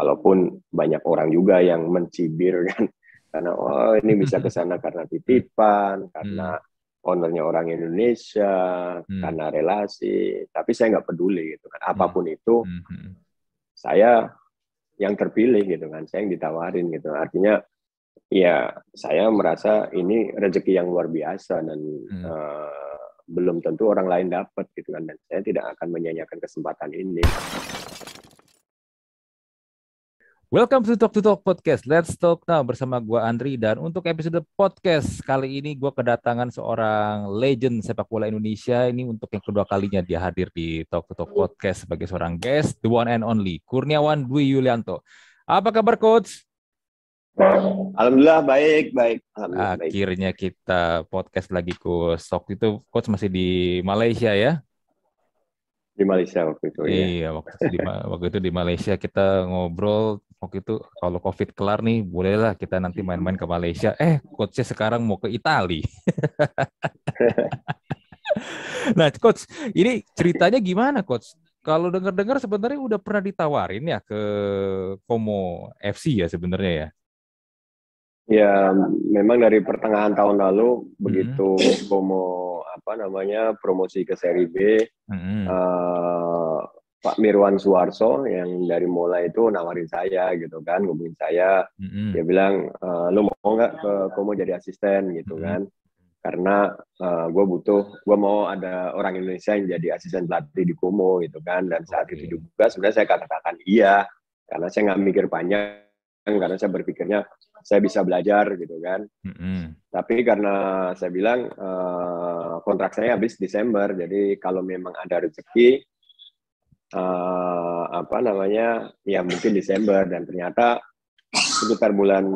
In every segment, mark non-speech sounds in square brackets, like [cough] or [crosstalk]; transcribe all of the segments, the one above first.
walaupun banyak orang juga yang mencibir kan [laughs] karena oh ini bisa ke sana karena titipan karena hmm. ownernya orang Indonesia hmm. karena relasi tapi saya nggak peduli gitu kan apa pun hmm. itu hmm. hmm. saya yang terpilih gitu kan saya yang ditawarin gitu artinya ya saya merasa ini rezeki yang luar biasa dan hmm. uh, belum tentu orang lain dapat gitu kan dan saya tidak akan menyanyiakan kesempatan ini. Welcome to Talk to Talk Podcast. Let's talk now bersama gue Andri dan untuk episode podcast kali ini gue kedatangan seorang legend sepak bola Indonesia ini untuk yang kedua kalinya dia hadir di Talk to Talk Podcast sebagai seorang guest, the one and only Kurniawan Dwi Yulianto. Apa kabar coach? Alhamdulillah baik, baik. Alhamdulillah, Akhirnya baik. kita podcast lagi coach. Waktu itu coach masih di Malaysia ya? Di Malaysia waktu itu. Iya, ya. waktu, itu di, waktu itu di Malaysia kita ngobrol waktu itu kalau COVID kelar nih, bolehlah kita nanti main-main ke Malaysia. Eh, coachnya sekarang mau ke Italia. [laughs] nah, coach, ini ceritanya gimana, coach? Kalau dengar-dengar sebenarnya udah pernah ditawarin ya ke Como FC ya sebenarnya ya? Ya, memang dari pertengahan tahun lalu hmm. begitu Como apa namanya promosi ke Seri B, hmm. uh, Pak Mirwan Suwarso yang dari mulai itu nawarin saya gitu kan, ngomongin saya, mm-hmm. dia bilang e, lu mau nggak ke Komo jadi asisten gitu mm-hmm. kan, karena uh, eh, gue butuh, gue mau ada orang Indonesia yang jadi asisten pelatih di Komo gitu kan, dan saat okay. itu juga sebenarnya saya katakan iya, karena saya nggak mikir panjang, karena saya berpikirnya saya bisa belajar gitu kan. Mm-hmm. Tapi karena saya bilang uh, kontrak saya habis Desember, jadi kalau memang ada rezeki uh, apa namanya ya mungkin Desember dan ternyata sekitar bulan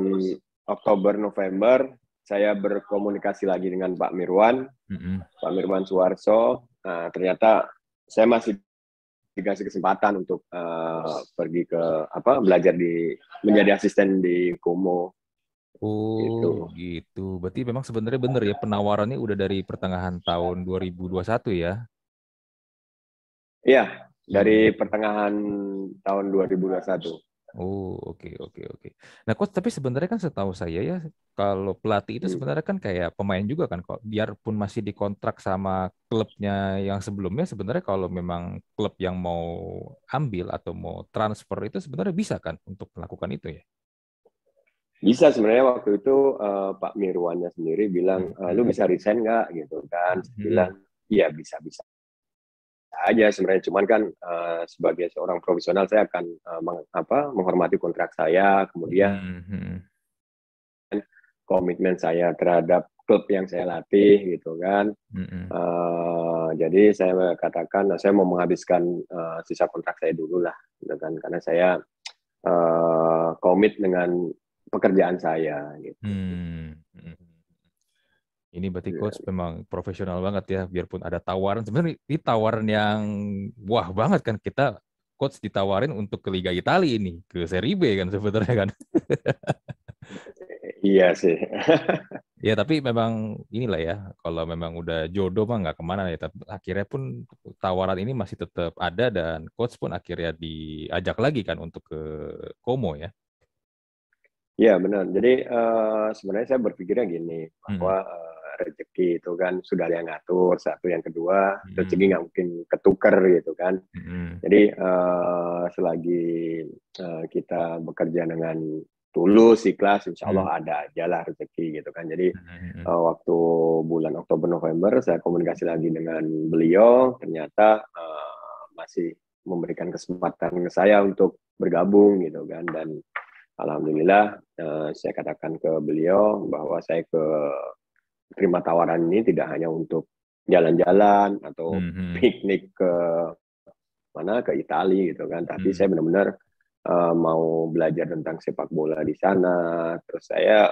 Oktober November saya berkomunikasi lagi dengan Pak Mirwan mm-hmm. Pak Mirwan Suwarso nah, ternyata saya masih dikasih kesempatan untuk uh, pergi ke apa belajar di menjadi asisten di Kumo Oh gitu. gitu. Berarti memang sebenarnya benar ya penawarannya udah dari pertengahan tahun 2021 ya? Iya, dari hmm. pertengahan tahun 2021. Oh, oke okay, oke okay, oke. Okay. Nah, coach, tapi sebenarnya kan setahu saya ya kalau pelatih itu hmm. sebenarnya kan kayak pemain juga kan kok. Biarpun masih dikontrak sama klubnya yang sebelumnya sebenarnya kalau memang klub yang mau ambil atau mau transfer itu sebenarnya bisa kan untuk melakukan itu ya. Bisa sebenarnya waktu itu uh, Pak Mirwannya sendiri bilang, uh, lu bisa resign nggak gitu kan? Hmm. Bilang, iya bisa bisa aja sebenarnya cuman kan uh, sebagai seorang profesional saya akan uh, meng, apa menghormati kontrak saya kemudian mm-hmm. komitmen saya terhadap klub yang saya latih gitu kan mm-hmm. uh, jadi saya katakan saya mau menghabiskan uh, sisa kontrak saya dulu lah gitu kan karena saya uh, komit dengan pekerjaan saya gitu. Mm-hmm. Ini berarti iya, coach ya. memang profesional banget ya, biarpun ada tawaran. Sebenarnya ini tawaran yang wah banget kan kita coach ditawarin untuk ke Liga Italia ini, ke Serie B kan sebenarnya kan. [laughs] iya sih. [laughs] ya tapi memang inilah ya, kalau memang udah jodoh mah nggak ke mana ya. Tapi akhirnya pun tawaran ini masih tetap ada dan coach pun akhirnya diajak lagi kan untuk ke Como ya. Iya benar. Jadi uh, sebenarnya saya berpikirnya gini bahwa hmm. uh, rezeki itu kan sudah ada yang ngatur satu yang kedua hmm. rezeki nggak mungkin ketuker gitu kan hmm. jadi uh, selagi uh, kita bekerja dengan tulus ikhlas insya Allah hmm. ada aja lah rezeki gitu kan jadi hmm. uh, waktu bulan Oktober November saya komunikasi lagi dengan beliau ternyata uh, masih memberikan kesempatan ke saya untuk bergabung gitu kan dan Alhamdulillah uh, saya katakan ke beliau bahwa saya ke terima tawaran ini tidak hanya untuk jalan-jalan atau mm-hmm. piknik ke mana ke Italia gitu kan tapi mm saya benar-benar uh, mau belajar tentang sepak bola di sana terus saya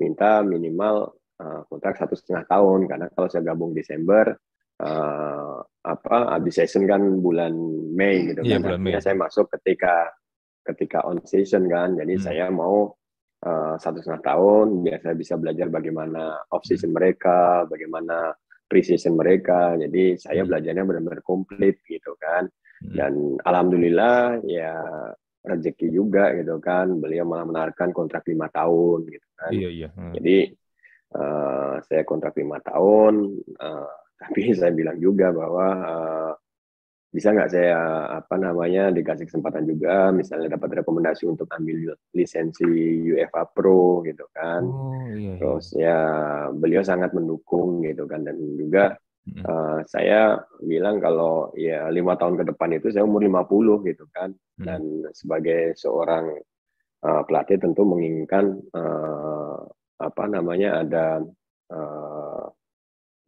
minta minimal uh, kontrak satu setengah tahun karena kalau saya gabung Desember uh, apa habis season kan bulan Mei gitu yeah, kan bulan Mei. saya masuk ketika ketika on season kan jadi mm. saya mau satu setengah tahun biar saya bisa belajar bagaimana off season mereka, bagaimana pre-season mereka. Jadi saya hmm. belajarnya benar-benar komplit gitu kan. Hmm. Dan alhamdulillah ya rezeki juga gitu kan. Beliau malah menawarkan kontrak lima tahun gitu kan. Iya iya. Hmm. Jadi uh, saya kontrak lima tahun, uh, tapi [laughs] saya bilang juga bahwa uh, bisa nggak saya apa namanya dikasih kesempatan juga misalnya dapat rekomendasi untuk ambil lisensi UEFA Pro gitu kan oh, iya, iya. terus ya beliau sangat mendukung gitu kan dan juga hmm. uh, saya bilang kalau ya lima tahun ke depan itu saya umur 50 gitu kan hmm. dan sebagai seorang uh, pelatih tentu menginginkan uh, apa namanya ada uh,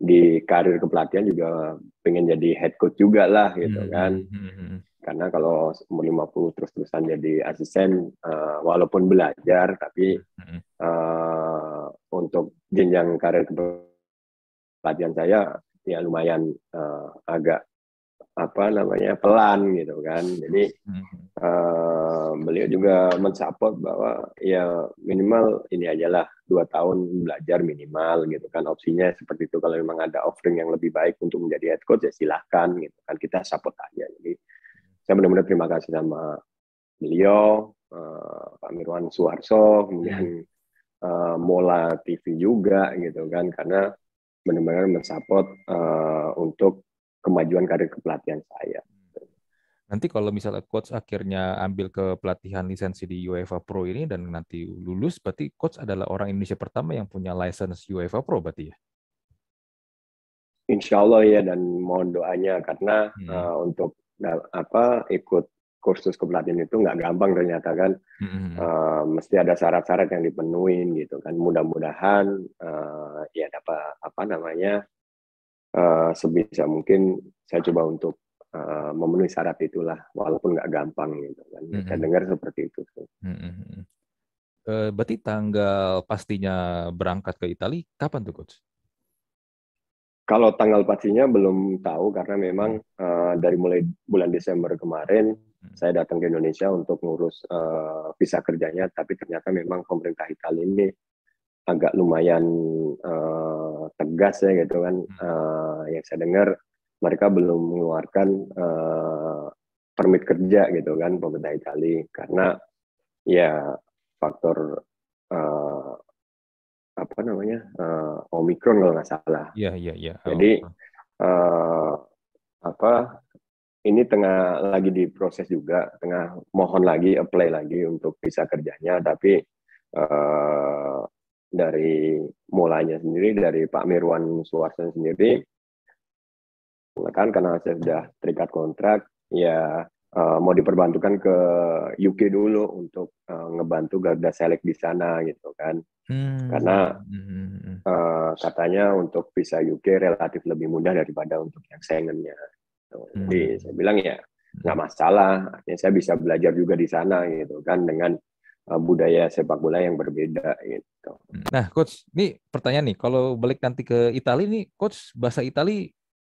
di karir kepelatihan juga pengen jadi head coach juga lah gitu hmm. kan. Hmm. hmm, hmm. Karena kalau umur 50 terus-terusan jadi asisten uh, walaupun belajar tapi hmm. uh, untuk jenjang karir kepelatihan saya ya lumayan uh, agak apa namanya pelan gitu kan. Jadi uh, beliau juga mensupport bahwa ya minimal ini aja lah dua tahun belajar minimal gitu kan. Opsinya seperti itu. Kalau memang ada offering yang lebih baik untuk menjadi head coach ya silahkan gitu kan. Kita support aja. Jadi saya benar-benar terima kasih sama beliau uh, Pak Mirwan Suarso kemudian uh, Mola TV juga gitu kan. Karena benar-benar mensupport uh, untuk kemajuan karir kepelatihan saya. Nanti kalau misalnya coach akhirnya ambil ke pelatihan lisensi di UEFA Pro ini dan nanti lulus, berarti coach adalah orang Indonesia pertama yang punya license UEFA Pro berarti ya? Insya Allah ya dan mohon doanya karena hmm. uh, untuk apa ikut kursus kepelatihan itu nggak gampang ternyata kan hmm. uh, mesti ada syarat-syarat yang dipenuhin gitu kan mudah-mudahan uh, ya dapat apa namanya uh, sebisa mungkin saya coba untuk uh, memenuhi syarat itulah walaupun nggak gampang gitu kan mm -hmm. saya dengar seperti itu mm -hmm. uh, berarti tanggal pastinya berangkat ke Italia kapan tuh coach kalau tanggal pastinya belum tahu karena memang uh, dari mulai bulan Desember kemarin hmm. saya datang ke Indonesia untuk ngurus uh, visa kerjanya, tapi ternyata memang pemerintah Italia ini agak lumayan uh, tegas ya gitu kan. Uh, yang saya dengar mereka belum mengeluarkan uh, permit kerja gitu kan pemerintah Italia karena ya faktor uh, apa namanya uh, omikron kalau nggak salah. Iya iya iya. Jadi uh, apa ini tengah lagi diproses juga, tengah mohon lagi apply lagi untuk visa kerjanya, tapi uh, dari mulanya sendiri dari Pak Mirwan Suwarso sendiri. Kan karena saya sudah terikat kontrak ya uh, mau diperbantukan ke UK dulu untuk uh, ngebantu Garda Select di sana gitu kan. Hmm. karena uh, katanya untuk visa UK relatif lebih mudah daripada untuk yang Schengennya. Hmm. jadi saya bilang ya nggak masalah. Artinya saya bisa belajar juga di sana gitu kan dengan budaya sepak bola yang berbeda gitu. Nah, coach, ini pertanyaan nih, kalau balik nanti ke Italia nih, coach bahasa Italia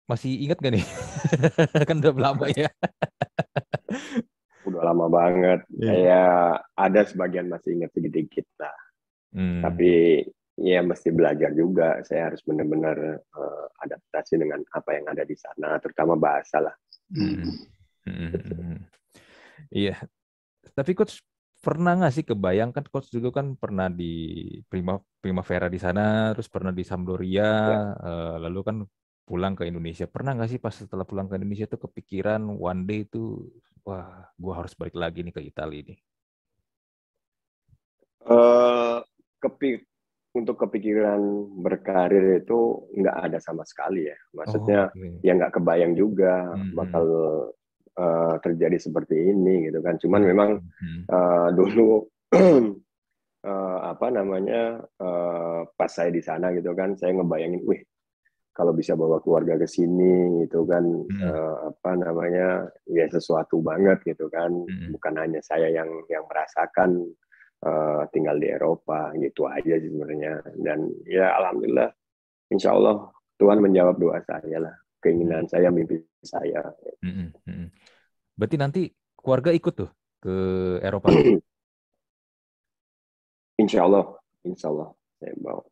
masih ingat gak nih? [laughs] kan udah lama ya. udah lama banget. Yeah. Kayak ada sebagian masih ingat sedikit-sedikit lah. Hmm. Tapi ya mesti belajar juga. Saya harus benar-benar uh, adaptasi dengan apa yang ada di sana, terutama bahasa lah. Hmm. Hmm. hmm, hmm. Iya. Tapi coach pernah nggak sih kebayang kan coach dulu kan pernah di Prima Primavera di sana, terus pernah di Sampdoria, ya. uh, lalu kan pulang ke Indonesia. Pernah nggak sih pas setelah pulang ke Indonesia tuh kepikiran one day itu, wah, gua harus balik lagi nih ke Italia ini? Uh, kepi untuk kepikiran berkarir itu nggak ada sama sekali ya. Maksudnya oh, okay. ya nggak kebayang juga hmm. bakal uh, terjadi seperti ini gitu kan. Cuman memang uh, dulu uh, [clears throat] apa namanya uh, pas saya di sana gitu kan, saya ngebayangin, wih kalau bisa bawa keluarga ke sini gitu kan hmm. uh, apa namanya ya sesuatu banget gitu kan hmm. bukan hanya saya yang yang merasakan uh, tinggal di Eropa gitu aja sih sebenarnya dan ya alhamdulillah insya Allah Tuhan menjawab doa saya lah keinginan saya mimpi saya hmm. Hmm. Berarti nanti keluarga ikut tuh ke Eropa? [clears throat] insya Allah, insya Allah saya bawa.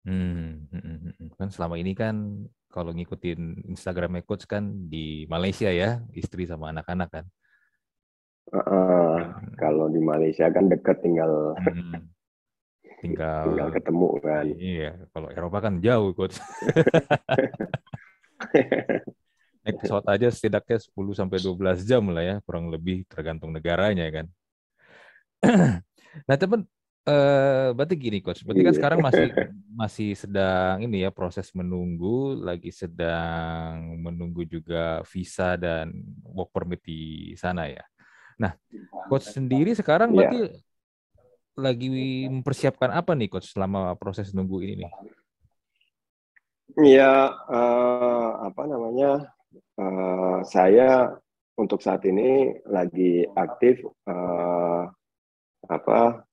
Hmm, hmm, hmm, hmm, kan selama ini kan kalau ngikutin Instagramnya coach kan di Malaysia ya, istri sama anak-anak kan. Uh, kalau di Malaysia kan dekat tinggal hmm. tinggal tinggal ketemu kan. Iya, kalau Eropa kan jauh coach. [laughs] Pesawat aja setidaknya 10 sampai 12 jam lah ya, kurang lebih tergantung negaranya kan. [clears throat] nah, teman eh berarti gini coach, berarti kan iya. sekarang masih [laughs] masih sedang ini ya proses menunggu, lagi sedang menunggu juga visa dan work permit di sana ya. Nah, coach sendiri sekarang iya. berarti yeah. lagi mempersiapkan apa nih coach selama proses nunggu ini nih? Iya, uh, apa namanya? Uh, saya untuk saat ini lagi aktif uh, apa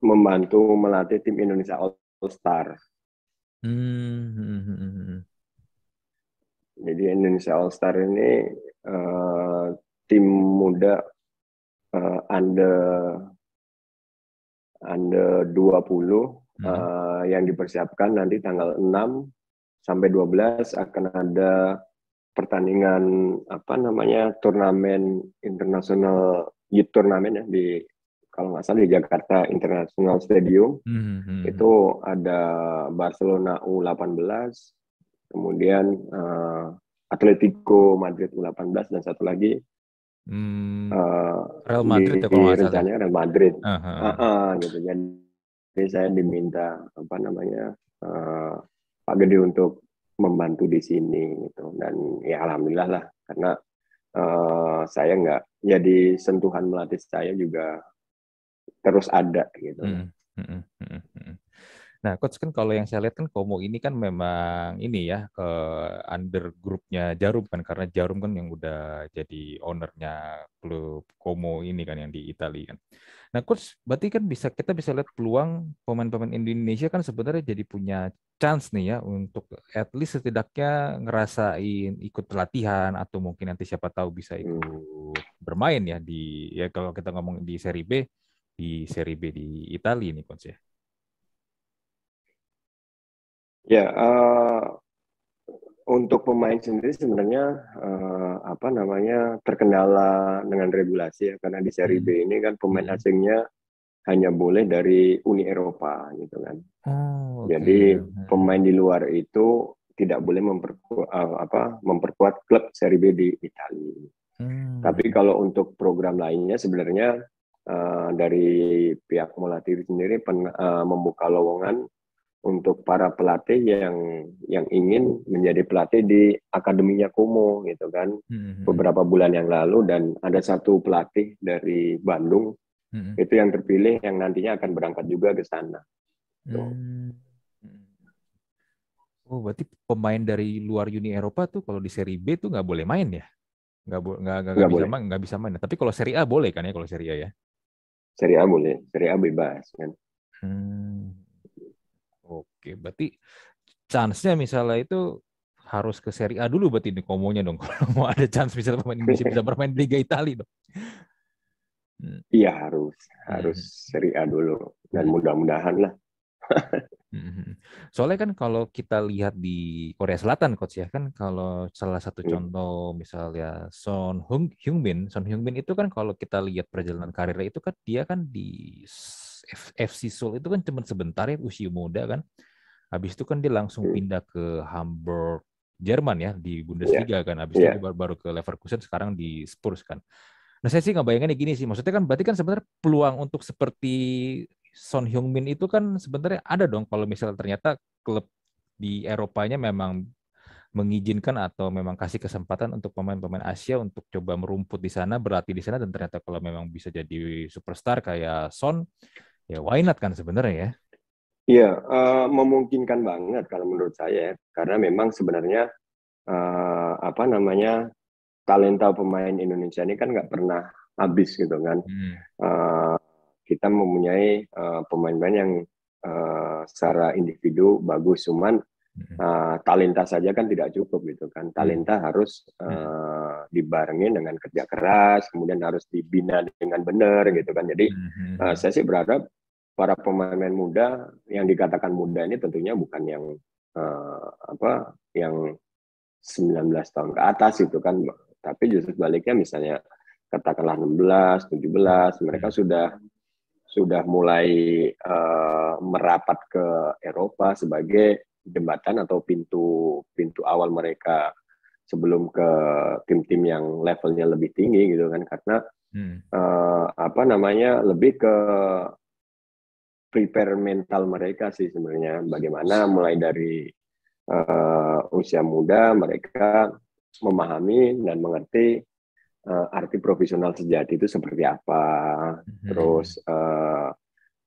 membantu melatih tim Indonesia All Star. Hmm. hmm, hmm, hmm Jadi Indonesia All Star ini uh, tim muda uh, under under 20 hmm. uh, yang dipersiapkan nanti tanggal 6 sampai 12 akan ada pertandingan apa namanya turnamen internasional youth turnamen ya di kalau nggak salah di Jakarta International Stadium hmm. itu ada Barcelona U18 kemudian uh, Atletico Madrid U18 dan satu lagi Hmm, uh, Real Madrid ya kalau rencananya Real Madrid. Uh, -huh. uh, uh, gitu. Jadi saya diminta apa namanya uh, Pak Gede untuk membantu di sini gitu dan ya alhamdulillah lah karena uh, saya nggak jadi sentuhan melatih saya juga terus ada gitu. Hmm. Hmm. Hmm. Hmm. Nah, coach kan kalau yang saya lihat kan Komo ini kan memang ini ya ke under grupnya Jarum kan karena Jarum kan yang udah jadi ownernya klub Komo ini kan yang di Italia kan. Nah, coach berarti kan bisa kita bisa lihat peluang pemain-pemain Indonesia kan sebenarnya jadi punya chance nih ya untuk at least setidaknya ngerasain ikut pelatihan atau mungkin nanti siapa tahu bisa ikut bermain ya di ya kalau kita ngomong di seri B di seri B di Italia nih coach ya. Ya, uh, untuk pemain sendiri sebenarnya uh, apa namanya terkendala dengan regulasi ya karena di seri B hmm. ini kan pemain hmm. asingnya hanya boleh dari Uni Eropa gitu kan. Oh, okay. Jadi pemain di luar itu tidak boleh memperkuat uh, apa memperkuat klub seri B di Italia. Hmm. Tapi kalau untuk program lainnya sebenarnya uh, dari pihak Molatiri sendiri pen, uh, membuka lowongan untuk para pelatih yang yang ingin menjadi pelatih di akademinya Kumo gitu kan hmm. beberapa bulan yang lalu dan ada satu pelatih dari Bandung hmm. itu yang terpilih yang nantinya akan berangkat juga ke sana. Hmm. Oh berarti pemain dari luar Uni Eropa tuh kalau di Seri B tuh nggak boleh main ya? Nggak bo nggak nggak bisa main nggak bisa main. Tapi kalau Seri A boleh kan ya kalau Seri A ya? Seri A boleh, Seri A bebas kan. Hmm. Oke, berarti chance-nya misalnya itu harus ke Serie A dulu berarti ini komonya dong. [laughs] Kalau mau ada chance misalnya pemain Indonesia bisa bermain di Liga Italia dong. Hmm. Iya harus, harus hmm. Serie A dulu dan hmm. mudah-mudahan lah. Hmm. Soalnya kan kalau kita lihat di Korea Selatan coach ya kan kalau salah satu contoh misalnya Son Heung Heung-min, Son Heung-min itu kan kalau kita lihat perjalanan karirnya itu kan dia kan di FC Seoul itu kan cuma sebentar ya usia muda kan. Habis itu kan dia langsung hmm. pindah ke Hamburg Jerman ya di Bundesliga yeah. kan. Habis yeah. itu baru, baru ke Leverkusen sekarang di Spurs kan. Nah saya sih nggak bayangin gini sih. Maksudnya kan berarti kan sebenarnya peluang untuk seperti Son Heung-min itu kan sebenarnya ada dong kalau misalnya ternyata klub di Eropanya memang mengizinkan atau memang kasih kesempatan untuk pemain-pemain Asia untuk coba merumput di sana, berlatih di sana dan ternyata kalau memang bisa jadi superstar kayak Son, ya why not kan sebenarnya ya? Iya, uh, memungkinkan banget kalau menurut saya karena memang sebenarnya uh, apa namanya talenta pemain Indonesia ini kan nggak pernah habis gitu kan. Uh, kita mempunyai uh, pemain-pemain yang uh, secara individu bagus, cuman uh, talenta saja kan tidak cukup gitu kan. Talenta hmm. harus uh, dibarengin dengan kerja keras, kemudian harus dibina dengan benar gitu kan. Jadi uh, saya sih berharap para pemain muda yang dikatakan muda ini tentunya bukan yang uh, apa yang 19 tahun ke atas itu kan tapi justru sebaliknya misalnya katakanlah 16, 17 mereka hmm. sudah sudah mulai uh, merapat ke Eropa sebagai jembatan atau pintu pintu awal mereka sebelum ke tim-tim yang levelnya lebih tinggi gitu kan karena hmm. uh, apa namanya lebih ke prepare mental mereka sih sebenarnya bagaimana mulai dari uh, usia muda mereka memahami dan mengerti uh, arti profesional sejati itu seperti apa hmm. terus uh,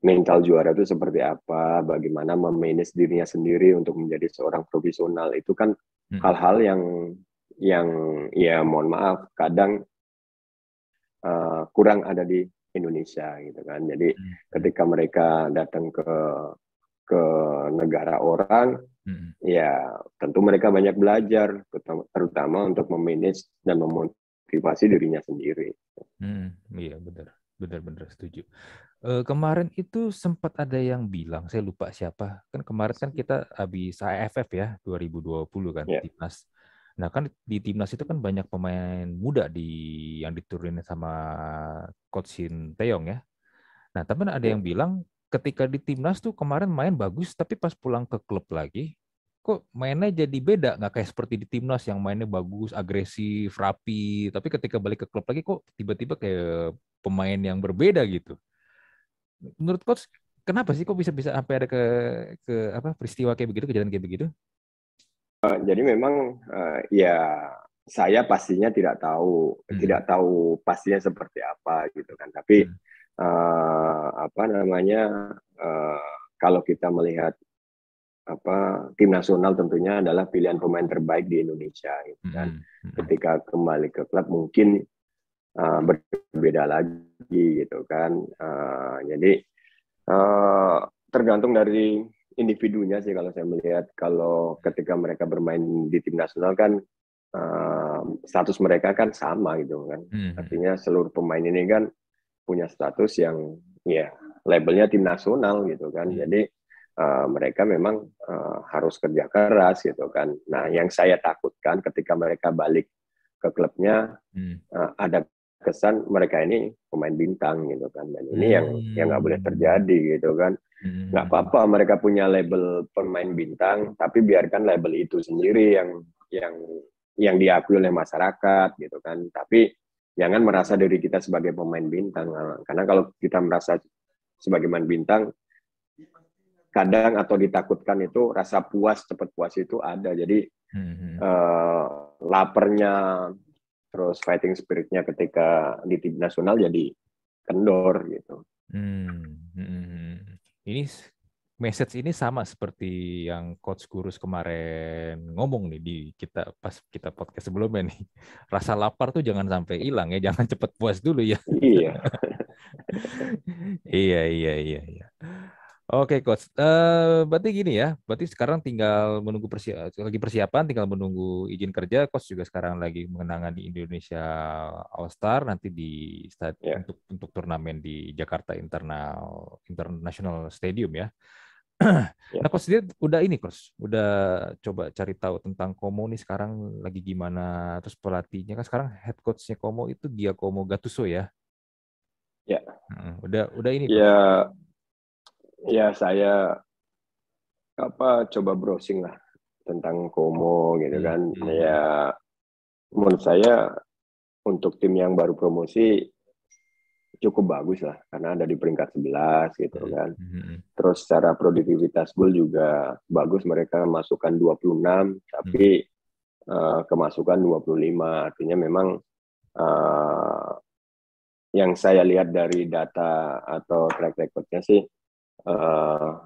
mental juara itu seperti apa, bagaimana memanage dirinya sendiri untuk menjadi seorang profesional itu kan hmm. hal-hal hmm. yang yang ya mohon maaf kadang uh, kurang ada di Indonesia gitu kan. Jadi hmm. ketika mereka datang ke ke negara orang, hmm. ya tentu mereka banyak belajar, terutama, untuk memanage dan memotivasi dirinya sendiri. Hmm, iya benar, benar-benar setuju. Uh, kemarin itu sempat ada yang bilang, saya lupa siapa. Kan kemarin kan kita habis AFF ya 2020 kan yeah. timnas. Nah kan di timnas itu kan banyak pemain muda di yang diturunin sama coach Shin Taeyong ya. Nah tapi ada yeah. yang bilang ketika di timnas tuh kemarin main bagus, tapi pas pulang ke klub lagi, kok mainnya jadi beda nggak kayak seperti di timnas yang mainnya bagus agresif rapi tapi ketika balik ke klub lagi kok tiba-tiba kayak pemain yang berbeda gitu menurut coach kenapa sih kok bisa bisa sampai ada ke ke apa peristiwa kayak begitu kejadian kayak begitu? Uh, jadi memang uh, ya saya pastinya tidak tahu hmm. tidak tahu pastinya seperti apa gitu kan tapi hmm. uh, apa namanya uh, kalau kita melihat apa tim nasional tentunya adalah pilihan pemain terbaik di Indonesia gitu kan hmm. Hmm. ketika kembali ke klub mungkin uh, berbeda lagi gitu kan. Uh, jadi uh, tergantung dari individunya sih kalau saya melihat kalau ketika mereka bermain di tim nasional kan uh, status mereka kan sama gitu kan. Hmm. Artinya seluruh pemain ini kan punya status yang ya labelnya tim nasional gitu kan. Hmm. Jadi uh, mereka memang uh, harus kerja keras gitu kan. Nah, yang saya takutkan ketika mereka balik ke klubnya hmm. uh, ada kesan mereka ini pemain bintang gitu kan dan ini hmm. yang yang nggak boleh terjadi gitu kan hmm. Nggak hmm. apa-apa mereka punya label pemain bintang tapi biarkan label itu sendiri yang yang yang diakui oleh masyarakat gitu kan tapi jangan merasa diri kita sebagai pemain bintang karena kalau kita merasa sebagai pemain bintang kadang atau ditakutkan itu rasa puas cepat puas itu ada jadi hmm. uh, lapernya terus fighting spiritnya ketika di tim nasional jadi kendor gitu. Hmm, hmm. Ini message ini sama seperti yang coach Gurus kemarin ngomong nih di kita pas kita podcast sebelumnya nih. [laughs] Rasa lapar tuh jangan sampai hilang ya, jangan cepat puas dulu ya. Iya. [laughs] iya iya iya iya. Oke, coach. Uh, berarti gini ya. Berarti sekarang tinggal menunggu persiapan, lagi persiapan, tinggal menunggu izin kerja. Coach juga sekarang lagi mengenangani Indonesia All Star nanti di stad yeah. untuk untuk turnamen di Jakarta Internal International Stadium ya. yeah. [clears throat] Nah, coach dia udah ini, coach. Udah coba cari tahu tentang Komo nih sekarang lagi gimana. Terus pelatihnya kan sekarang head coachnya Komo itu Giacomo Gattuso ya. Ya. Yeah. udah udah ini. Ya. Yeah ya saya apa coba browsing lah tentang Komo gitu kan. Hmm. Ya menurut saya untuk tim yang baru promosi cukup bagus lah karena ada di peringkat 11 gitu hmm. kan. Hmm. Terus secara produktivitas gol juga bagus mereka masukkan 26 tapi hmm. uh, kemasukan 25 artinya memang uh, yang saya lihat dari data atau track recordnya sih uh,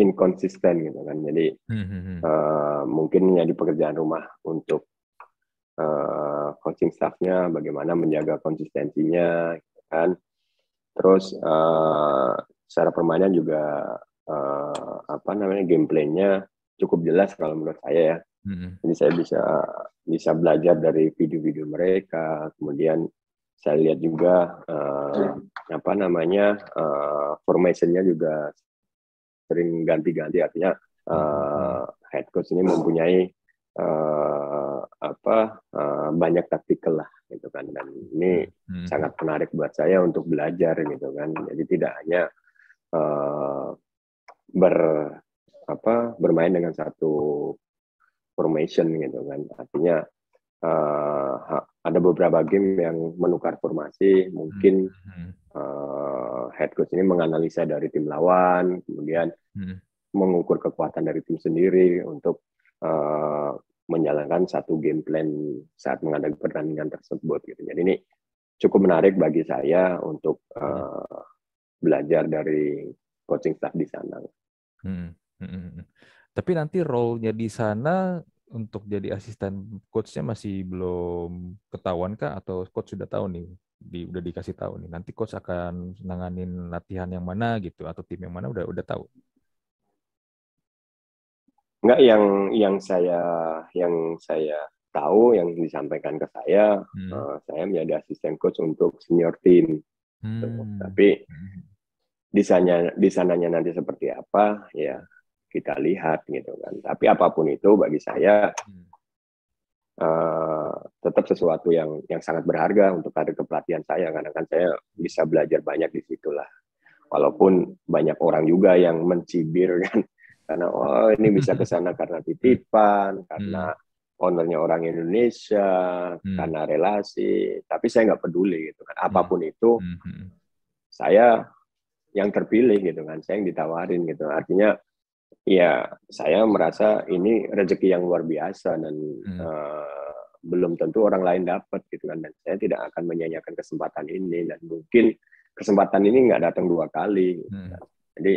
inkonsisten gitu kan. Jadi mm-hmm. uh, mungkin menjadi pekerjaan rumah untuk uh, coaching staffnya bagaimana menjaga konsistensinya gitu kan. Terus uh, secara permainan juga uh, apa namanya gameplaynya cukup jelas kalau menurut saya ya. Mm-hmm. Jadi saya bisa bisa belajar dari video-video mereka, kemudian saya lihat juga uh, apa namanya uh, formationnya juga sering ganti-ganti. Artinya uh, head coach ini mempunyai uh, apa uh, banyak taktikal lah gitu kan. Dan ini hmm. sangat menarik buat saya untuk belajar gitu kan. Jadi tidak hanya uh, ber apa bermain dengan satu formation gitu kan. Artinya uh, ada beberapa game yang menukar formasi mungkin hmm. uh, head coach ini menganalisa dari tim lawan kemudian hmm. mengukur kekuatan dari tim sendiri untuk uh, menjalankan satu game plan saat menghadapi pertandingan tersebut gitu jadi ini cukup menarik bagi saya untuk uh, belajar dari coaching staff di sana. Hmm. Hmm. hmm, hmm. Tapi nanti role-nya di sana untuk jadi asisten coach-nya masih belum ketahuan kah atau coach sudah tahu nih di udah dikasih tahu nih nanti coach akan nanganin latihan yang mana gitu atau tim yang mana udah udah tahu Enggak yang yang saya yang saya tahu yang disampaikan ke saya hmm. uh, saya menjadi asisten coach untuk senior team hmm. tapi hmm. di sana di sananya nanti seperti apa ya kita lihat gitu kan. Tapi apa pun itu bagi saya uh, tetap sesuatu yang yang sangat berharga untuk karir kepelatihan saya karena kan saya bisa belajar banyak di situlah. Walaupun banyak orang juga yang mencibir kan [laughs] karena oh ini bisa ke sana [laughs] karena titipan, karena hmm. ownernya orang Indonesia, hmm. karena relasi. Tapi saya nggak peduli gitu kan. Apa pun hmm. itu saya yang terpilih gitu kan, saya yang ditawarin gitu. Artinya ya saya merasa ini rezeki yang luar biasa dan hmm. uh, belum tentu orang lain dapat gitu kan dan saya tidak akan menyanyikan kesempatan ini dan mungkin kesempatan ini nggak datang dua kali gitu. hmm. jadi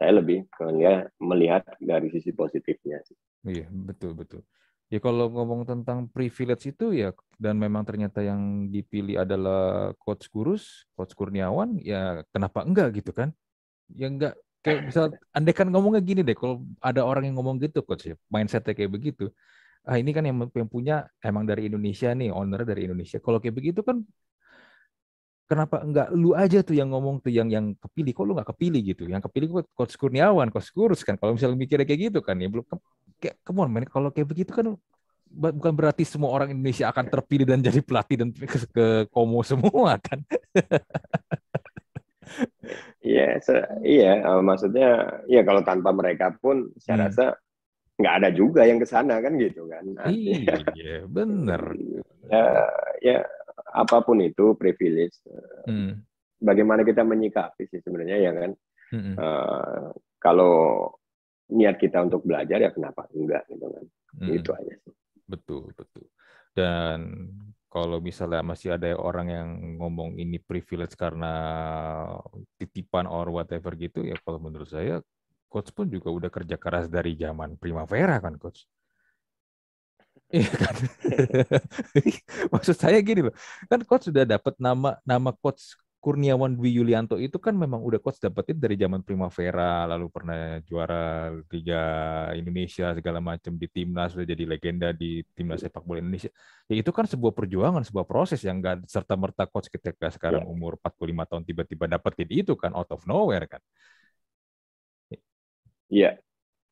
saya lebih melihat, melihat dari sisi positifnya iya betul betul ya kalau ngomong tentang privilege itu ya dan memang ternyata yang dipilih adalah coach Kurus coach Kurniawan ya kenapa enggak gitu kan ya enggak kayak misal andai kan ngomongnya gini deh kalau ada orang yang ngomong gitu coach ya mindsetnya kayak begitu. Ah ini kan yang, yang punya emang dari Indonesia nih owner dari Indonesia. Kalau kayak begitu kan kenapa enggak lu aja tuh yang ngomong tuh yang yang kepilih? Kok lu nggak kepilih gitu? Yang kepilih coach Kurniawan coach Kurus kan. Kalau misalnya mikirnya kayak gitu kan ya belum kayak come on kalau kayak begitu kan bukan berarti semua orang Indonesia akan terpilih dan jadi pelatih dan ke, ke Komo semua kan [laughs] Iya, iya, uh, maksudnya ya kalau tanpa mereka pun saya hmm. rasa nggak ada juga yang ke sana kan gitu kan. Iya, benar. Ya, ya apa pun itu privilege. Hmm. Bagaimana kita menyikapi sih sebenarnya ya kan. Hmm. Uh, kalau niat kita untuk belajar ya kenapa enggak gitu kan. Hmm. Itu aja sih. Betul, betul. Dan kalau misalnya masih ada orang yang ngomong ini privilege karena titipan or whatever gitu ya kalau menurut saya coach pun juga udah kerja keras dari zaman Primavera kan coach. [laughs] Iya kan. [laughs] Maksud saya gini loh, kan coach sudah dapat nama nama coach Kurniawan Dwi Yulianto itu kan memang udah coach dapetin dari zaman Primavera, lalu pernah juara Liga Indonesia segala macam di timnas, sudah jadi legenda di timnas sepak bola Indonesia. Ya itu kan sebuah perjuangan, sebuah proses yang enggak serta merta coach ketika sekarang yeah. umur 45 tahun tiba-tiba dapetin itu kan out of nowhere kan. Iya,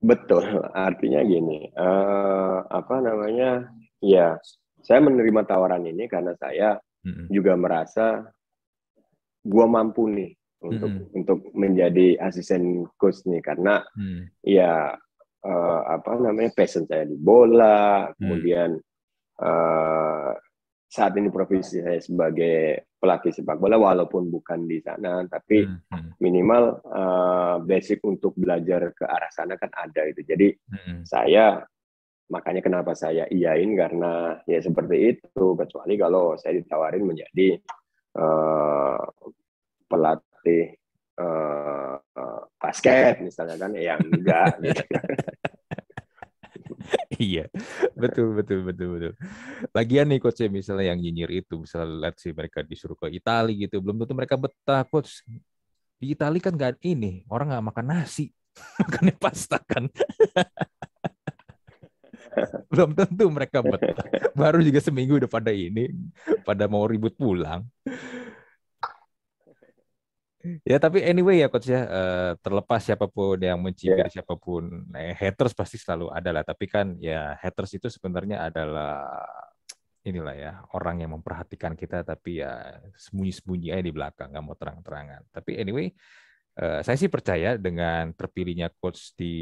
betul. Artinya gini, uh, apa namanya? Ya, saya menerima tawaran ini karena saya mm -hmm. juga merasa gue mampu nih untuk hmm. untuk menjadi asisten coach nih karena hmm. ya uh, apa namanya passion saya di bola, hmm. kemudian uh, saat ini profesi saya sebagai pelatih sepak bola walaupun bukan di sana tapi hmm. hmm. minimal uh, basic untuk belajar ke arah sana kan ada itu. Jadi hmm. saya makanya kenapa saya iyain karena ya seperti itu kecuali kalau saya ditawarin menjadi uh, pelatih uh, uh, basket misalnya kan yang enggak [laughs] gitu. iya, betul betul betul betul. Lagian nih coach misalnya yang nyinyir itu, misalnya lihat sih mereka disuruh ke Italia gitu, belum tentu mereka betah coach. Di Italia kan nggak ini, orang nggak makan nasi, [laughs] makannya pasta kan. [laughs] belum tentu mereka betah. Baru juga seminggu udah pada ini, pada mau ribut pulang. Ya tapi anyway ya coach ya uh, terlepas siapa pun yang mencibir yeah. siapa pun eh, haters pasti selalu ada lah. Tapi kan ya haters itu sebenarnya adalah inilah ya orang yang memperhatikan kita tapi ya sembunyi-sembunyi aja di belakang nggak mau terang-terangan. Tapi anyway uh, saya sih percaya dengan terpilihnya coach di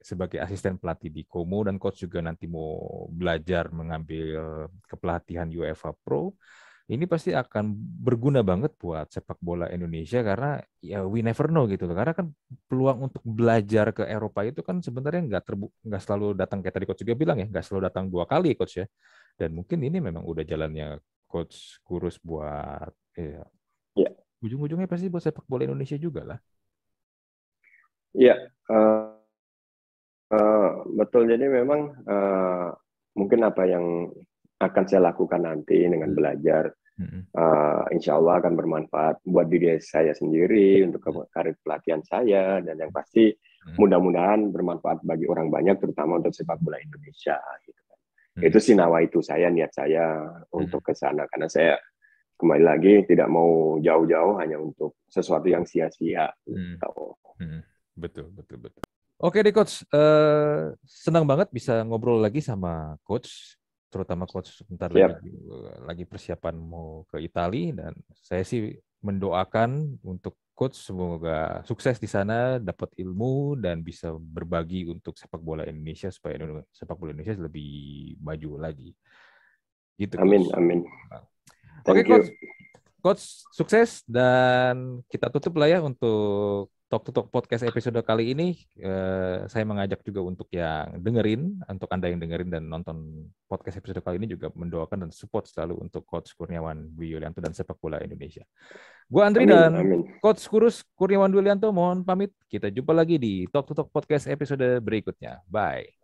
sebagai asisten pelatih di Como dan coach juga nanti mau belajar mengambil kepelatihan UEFA Pro ini pasti akan berguna banget buat sepak bola Indonesia karena ya we never know gitu loh. Karena kan peluang untuk belajar ke Eropa itu kan sebenarnya nggak terbu nggak selalu datang kayak tadi coach juga bilang ya, nggak selalu datang dua kali coach ya. Dan mungkin ini memang udah jalannya coach kurus buat ya, ya. ujung-ujungnya pasti buat sepak bola Indonesia juga lah. Iya, uh, uh, betul. Jadi memang uh, mungkin apa yang akan saya lakukan nanti dengan hmm. belajar Uh, insya Allah akan bermanfaat buat diri saya sendiri untuk karir pelatihan saya dan yang pasti mudah-mudahan bermanfaat bagi orang banyak terutama untuk sepak bola Indonesia gitu kan. Itu sih nawa itu saya niat saya untuk ke sana karena saya kembali lagi tidak mau jauh-jauh hanya untuk sesuatu yang sia-sia. Gitu. Betul betul betul. Oke deh coach, uh, senang banget bisa ngobrol lagi sama coach terutama coach sebentar yep. lagi lagi persiapan mau ke Italia dan saya sih mendoakan untuk coach semoga sukses di sana dapat ilmu dan bisa berbagi untuk sepak bola Indonesia supaya sepak bola Indonesia lebih maju lagi. Gitu. Amin coach. amin. Oke okay, coach. Coach sukses dan kita tutup lah ya untuk Talk to Talk podcast episode kali ini eh, saya mengajak juga untuk yang dengerin, untuk Anda yang dengerin dan nonton podcast episode kali ini juga mendoakan dan support selalu untuk Coach Kurniawan Dwi Yulianto dan sepak bola Indonesia. Gua Andri amin, dan amin. Coach Kurus Kurniawan Dwi Yulianto mohon pamit. Kita jumpa lagi di Talk to Talk podcast episode berikutnya. Bye.